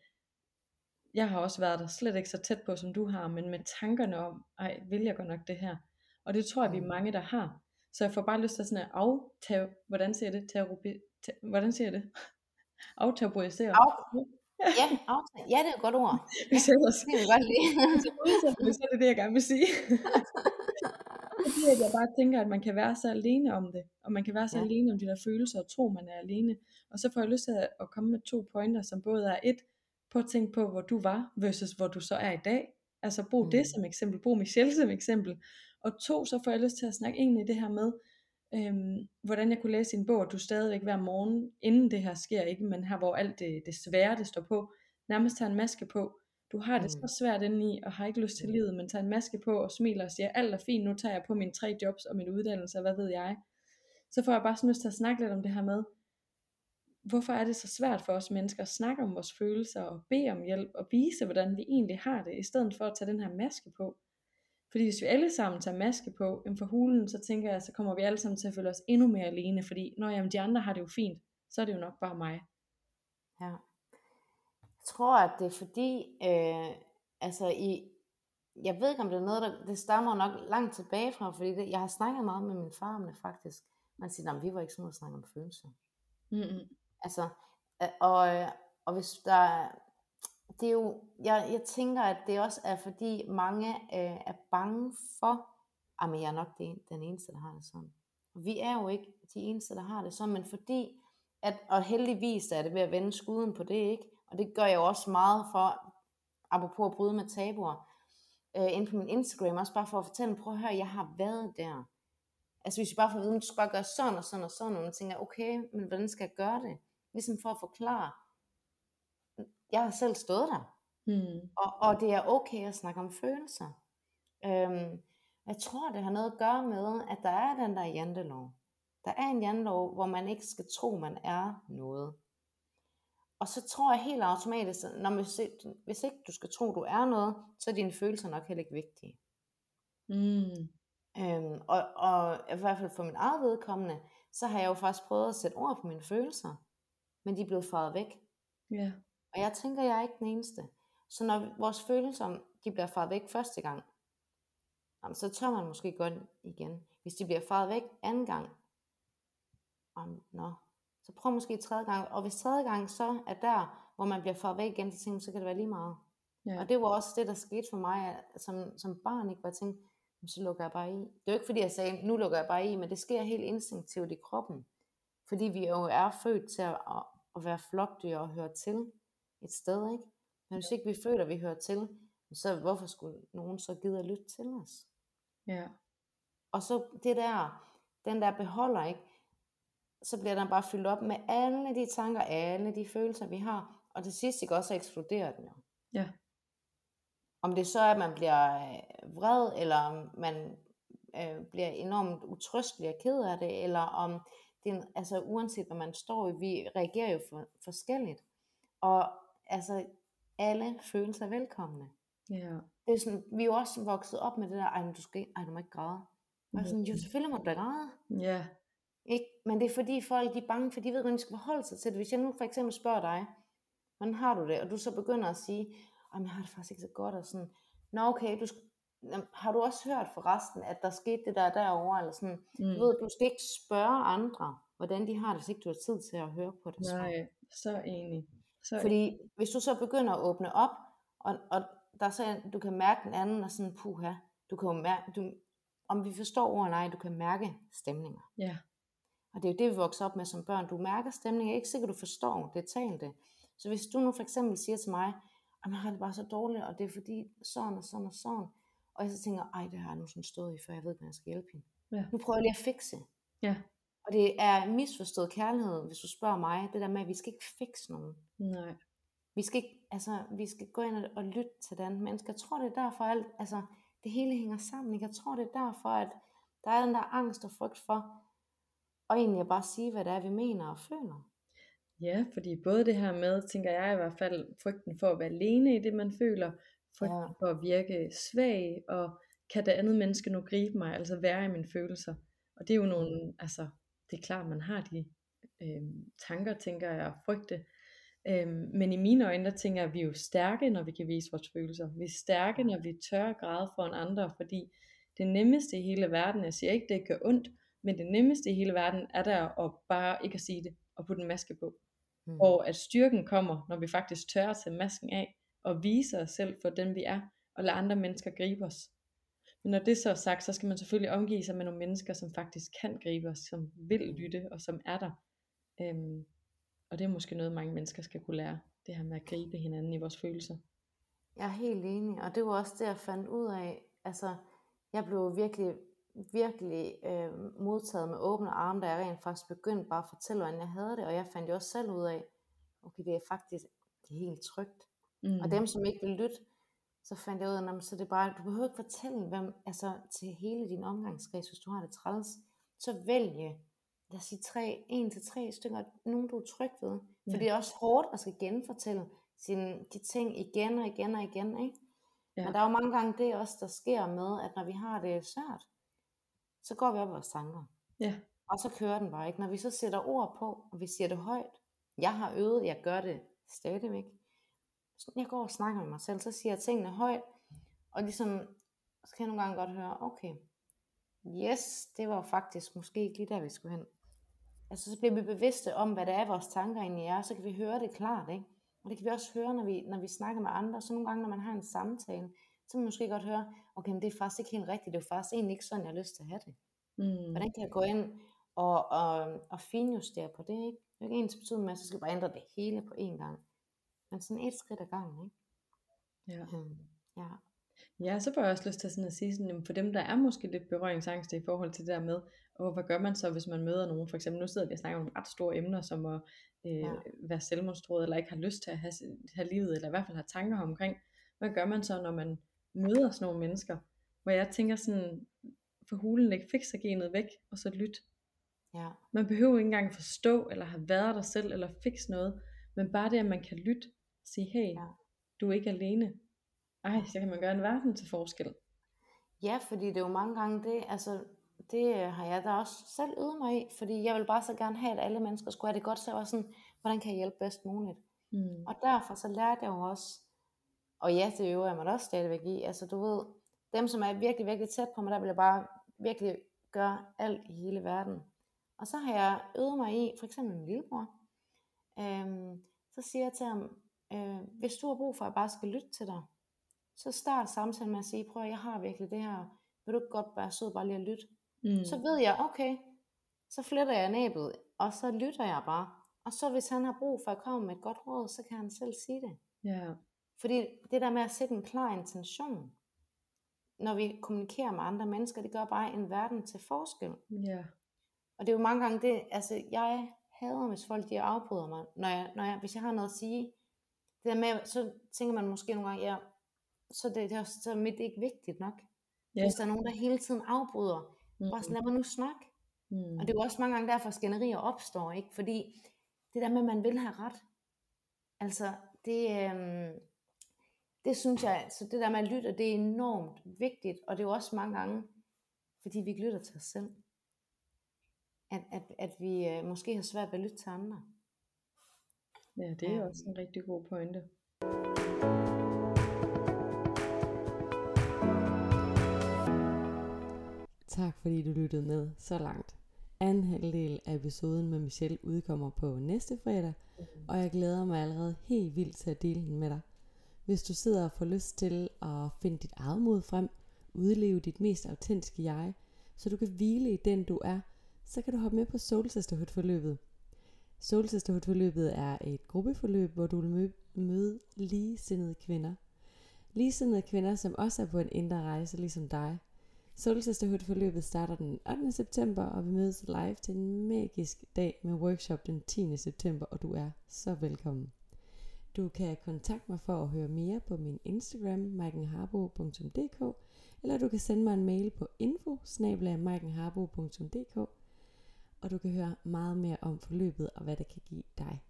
jeg har også været der slet ikke så tæt på, som du har, men med tankerne om, ej, vil jeg godt nok det her? Og det tror jeg, vi er mm. mange, der har. Så jeg får bare lyst til sådan at aftage, hvordan siger det? Terapi, hvordan siger det? Aftabuisere. Af, ja, aftage. ja, det er et godt ord. Hvis ja, ellers, det er godt lide. så er det det, jeg gerne vil sige. Fordi at jeg bare tænker, at man kan være så alene om det, og man kan være så ja. alene om de der følelser, og tro, man er alene. Og så får jeg lyst til at komme med to pointer, som både er et, på at tænke på, hvor du var, versus hvor du så er i dag. Altså brug mm. det som eksempel, brug Michelle som eksempel, og to, så får jeg lyst til at snakke egentlig det her med, øhm, hvordan jeg kunne læse en bog, og du stadigvæk hver morgen, inden det her sker, ikke, men her hvor alt det, det svære, det står på, nærmest tager en maske på. Du har det mm. så svært indeni, og har ikke lyst til livet, men tager en maske på og smiler og siger, alt er fint, nu tager jeg på mine tre jobs og min uddannelse, og hvad ved jeg. Så får jeg bare sådan lyst til at snakke lidt om det her med, hvorfor er det så svært for os mennesker at snakke om vores følelser og bede om hjælp og vise, hvordan vi egentlig har det, i stedet for at tage den her maske på. Fordi hvis vi alle sammen tager maske på, en for hulen, så tænker jeg, så kommer vi alle sammen til at føle os endnu mere alene, fordi når jamen, de andre har det jo fint, så er det jo nok bare mig. Ja. Jeg tror, at det er fordi, øh, altså i, jeg ved ikke om det er noget, der, det stammer nok langt tilbage fra, fordi det, jeg har snakket meget med min far om det faktisk. Man siger, at vi var ikke sådan noget at snakke om følelser. Mm-hmm. Altså, øh, og, og hvis der, det er jo, jeg, jeg tænker, at det også er fordi mange øh, er bange for, ah, at jeg er nok det, den eneste, der har det sådan. Vi er jo ikke de eneste, der har det sådan, men fordi, at, og heldigvis er det ved at vende skuden på det, ikke? Og det gør jeg jo også meget for, apropos at bryde med tabuer, øh, ind på min Instagram, også bare for at fortælle, prøv at høre, jeg har været der. Altså hvis jeg bare får at vide, du skal bare gøre sådan og sådan og sådan, og man tænker, okay, men hvordan skal jeg gøre det? Ligesom for at forklare, jeg har selv stået der. Mm. Og, og det er okay at snakke om følelser. Øhm, jeg tror, det har noget at gøre med, at der er den der jantelov. Der er en jantelov, hvor man ikke skal tro, man er noget. Og så tror jeg helt automatisk, at når man, hvis ikke du skal tro, du er noget, så er dine følelser nok heller ikke vigtige. Mm. Øhm, og, og i hvert fald for min eget vedkommende, så har jeg jo faktisk prøvet at sætte ord på mine følelser, men de er blevet faret væk. Ja. Og jeg tænker, jeg er ikke den eneste. Så når vores følelser, de bliver faret væk første gang, jamen, så tør man måske godt igen. Hvis de bliver faret væk anden gang, jamen, nå, så prøv måske tredje gang. Og hvis tredje gang så er der, hvor man bliver faret væk igen, så, tænker, så kan det være lige meget. Ja. Og det var også det, der skete for mig, som, som barn, ikke? Hvor jeg tænkte, så lukker jeg bare i. Det er jo ikke fordi, jeg sagde, nu lukker jeg bare i, men det sker helt instinktivt i kroppen. Fordi vi jo er født til at, at være flokdyr og høre til et sted, ikke? Men hvis ikke vi føler, at vi hører til, så hvorfor skulle nogen så gide at lytte til os? Ja. Og så det der, den der beholder, ikke? så bliver den bare fyldt op med alle de tanker, alle de følelser, vi har. Og til sidst ikke også eksploderer den jo. Ja. Om det så er, at man bliver øh, vred, eller man øh, bliver enormt utrystelig og ked af det, eller om det, altså uanset hvad man står i, vi reagerer jo for, forskelligt. Og altså, alle følelser er velkomne. Ja. Det er sådan, vi er jo også vokset op med det der, ej, du, skal, ej, du må ikke græde. Og mm. sådan, jo selvfølgelig må du da græde. Ja. Ikke? Men det er fordi folk de er bange, for de ved, hvordan de skal forholde sig til det. Hvis jeg nu for eksempel spørger dig, hvordan har du det? Og du så begynder at sige, at jeg har det faktisk ikke så godt. Og sådan, Nå okay, du, har du også hørt for resten, at der skete det der derovre? Eller sådan, mm. Du ved, du skal ikke spørge andre, hvordan de har det, hvis ikke du har tid til at høre på det. Nej, så enig. Så Fordi hvis du så begynder at åbne op, og, og der er så, du kan mærke den anden, og sådan, puha, du kan jo mærke, du, om vi forstår ord eller ej, du kan mærke stemninger. Ja. Og det er jo det, vi vokser op med som børn. Du mærker stemninger, ikke sikkert du forstår det talte. Så hvis du nu for eksempel siger til mig, at jeg har det bare så dårligt, og det er fordi sådan og sådan og sådan, og jeg så tænker, ej, det har jeg nu sådan stået i, før jeg ved, hvordan jeg skal hjælpe hende. Ja. Nu prøver jeg lige at fikse. Ja. Og det er misforstået kærlighed, hvis du spørger mig, det der med, at vi skal ikke fikse nogen. Nej. Vi skal, ikke, altså, vi skal gå ind og, lytte til den menneske. Jeg tror, det er derfor, alt, altså, det hele hænger sammen. Ikke? Jeg tror, det er derfor, at der er den der angst og frygt for, og egentlig bare sige, hvad det er, vi mener og føler. Ja, fordi både det her med, tænker jeg i hvert fald, frygten for at være alene i det, man føler, frygten ja. for at virke svag, og kan det andet menneske nu gribe mig, altså være i mine følelser. Og det er jo nogle, altså, det er klart, man har de øh, tanker, tænker jeg, og frygte. Øh, men i mine øjne, der tænker jeg, at vi er jo stærke, når vi kan vise vores følelser. Vi er stærke, når vi tør at græde foran andre, fordi det nemmeste i hele verden, jeg siger ikke, det gør ondt, men det nemmeste i hele verden er der at bare ikke at sige det, og putte en maske på. Mm. Og at styrken kommer, når vi faktisk tør at tage masken af, og vise os selv for den vi er, og lade andre mennesker gribe os. Men når det så er sagt, så skal man selvfølgelig omgive sig med nogle mennesker, som faktisk kan gribe os, som vil mm. lytte, og som er der. Øhm, og det er måske noget, mange mennesker skal kunne lære, det her med at gribe hinanden i vores følelser. Jeg er helt enig, og det var også det, jeg fandt ud af. Altså, jeg blev virkelig virkelig øh, modtaget med åbne arme, da jeg rent faktisk begyndte bare at fortælle, hvordan jeg havde det, og jeg fandt jo også selv ud af, okay, det er faktisk det er helt trygt. Mm. Og dem, som ikke vil lytte, så fandt jeg ud af, at så det bare, du behøver ikke fortælle hvem, altså, til hele din omgangskreds, hvis du har det træls, så vælge, lad os sige tre, en til tre stykker, nogen du er tryg ved. For ja. det er også hårdt at skal genfortælle sine, de ting igen og igen og igen, ikke? Ja. Men der er jo mange gange det også, der sker med, at når vi har det svært, så går vi op i vores tanker. Ja. Og så kører den bare ikke. Når vi så sætter ord på, og vi siger det højt, jeg har øvet, jeg gør det stadigvæk. Jeg går og snakker med mig selv, så siger jeg tingene højt, og ligesom, så kan jeg nogle gange godt høre, okay, yes, det var faktisk måske ikke lige der, vi skulle hen. Altså så bliver vi bevidste om, hvad det er, vores tanker egentlig er, så kan vi høre det klart, ikke? Og det kan vi også høre, når vi, når vi snakker med andre. Så nogle gange, når man har en samtale, så kan man måske godt høre, okay, men det er faktisk ikke helt rigtigt, det er faktisk egentlig ikke sådan, jeg har lyst til at have det. Mm. Hvordan kan jeg gå ind og, og, og finjustere på det, ikke? Det er ikke ens betydning med, at så skal bare ændre det hele på én gang. Men sådan et skridt ad gangen, ikke? Ja. Um, ja. Ja, så får jeg også lyst til sådan at sige sådan, for dem der er måske lidt berøringsangst i forhold til det der med, og hvad gør man så, hvis man møder nogen, for eksempel nu sidder vi og snakker om ret store emner, som at øh, ja. være selvmordstroet, eller ikke har lyst til at have, have livet, eller i hvert fald har tanker omkring, hvad gør man så, når man møder sådan nogle mennesker, hvor jeg tænker sådan, for hulen læg genet væk, og så lyt. Ja. Man behøver ikke engang forstå, eller have været der selv, eller fikse noget, men bare det, at man kan lytte, sige, hey, ja. du er ikke alene. Ej, så kan man gøre en verden til forskel. Ja, fordi det er jo mange gange det, altså det har jeg da også selv øvet mig i, fordi jeg vil bare så gerne have, at alle mennesker skulle have det godt, så jeg var sådan, hvordan kan jeg hjælpe bedst muligt? Mm. Og derfor så lærte jeg jo også, og ja, det øver jeg mig også stadigvæk i. Altså du ved, dem som er virkelig, virkelig tæt på mig, der vil jeg bare virkelig gøre alt i hele verden. Og så har jeg øvet mig i, for eksempel min lillebror, øhm, så siger jeg til ham, øh, hvis du har brug for, at jeg bare skal lytte til dig, så start samtalen med at sige, prøv jeg har virkelig det her, vil du ikke godt være sød bare lige at lytte? Mm. Så ved jeg, okay, så fletter jeg næbet, og så lytter jeg bare. Og så hvis han har brug for at komme med et godt råd, så kan han selv sige det. Ja. Fordi det der med at sætte en klar intention, når vi kommunikerer med andre mennesker, det gør bare en verden til forskel. Ja. Og det er jo mange gange det, altså jeg hader, hvis folk de afbryder mig, når jeg, når jeg, hvis jeg har noget at sige. Det der med, så tænker man måske nogle gange, ja, så det, det er, så er mit ikke vigtigt nok. Ja. Hvis der er nogen, der hele tiden afbryder, mm. bare sådan, lad mig nu snakke. Mm. Og det er jo også mange gange derfor, skænderier opstår, ikke? Fordi det der med, at man vil have ret, altså det, øhm, det synes jeg, så det der med at lytte, det er enormt vigtigt, og det er jo også mange gange, fordi vi ikke lytter til os selv, at, at, at vi øh, måske har svært ved at lytte til andre. Ja, det er også en rigtig god pointe. Tak fordi du lyttede med så langt. Anden halvdel af episoden med Michelle udkommer på næste fredag, mm. og jeg glæder mig allerede helt vildt til at dele den med dig. Hvis du sidder og får lyst til at finde dit eget mod frem, udleve dit mest autentiske jeg, så du kan hvile i den du er, så kan du hoppe med på Soul Sisterhood forløbet. Soul Sisterhood forløbet er et gruppeforløb, hvor du vil møde ligesindede kvinder. Ligesindede kvinder, som også er på en indre rejse ligesom dig – Solsisterhood-forløbet starter den 8. september, og vi mødes live til en magisk dag med workshop den 10. september, og du er så velkommen. Du kan kontakte mig for at høre mere på min Instagram, maikenharbo.dk, eller du kan sende mig en mail på info og du kan høre meget mere om forløbet og hvad det kan give dig.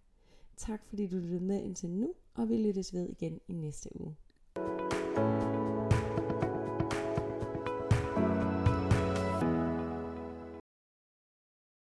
Tak fordi du lyttede med indtil nu, og vi lyttes ved igen i næste uge.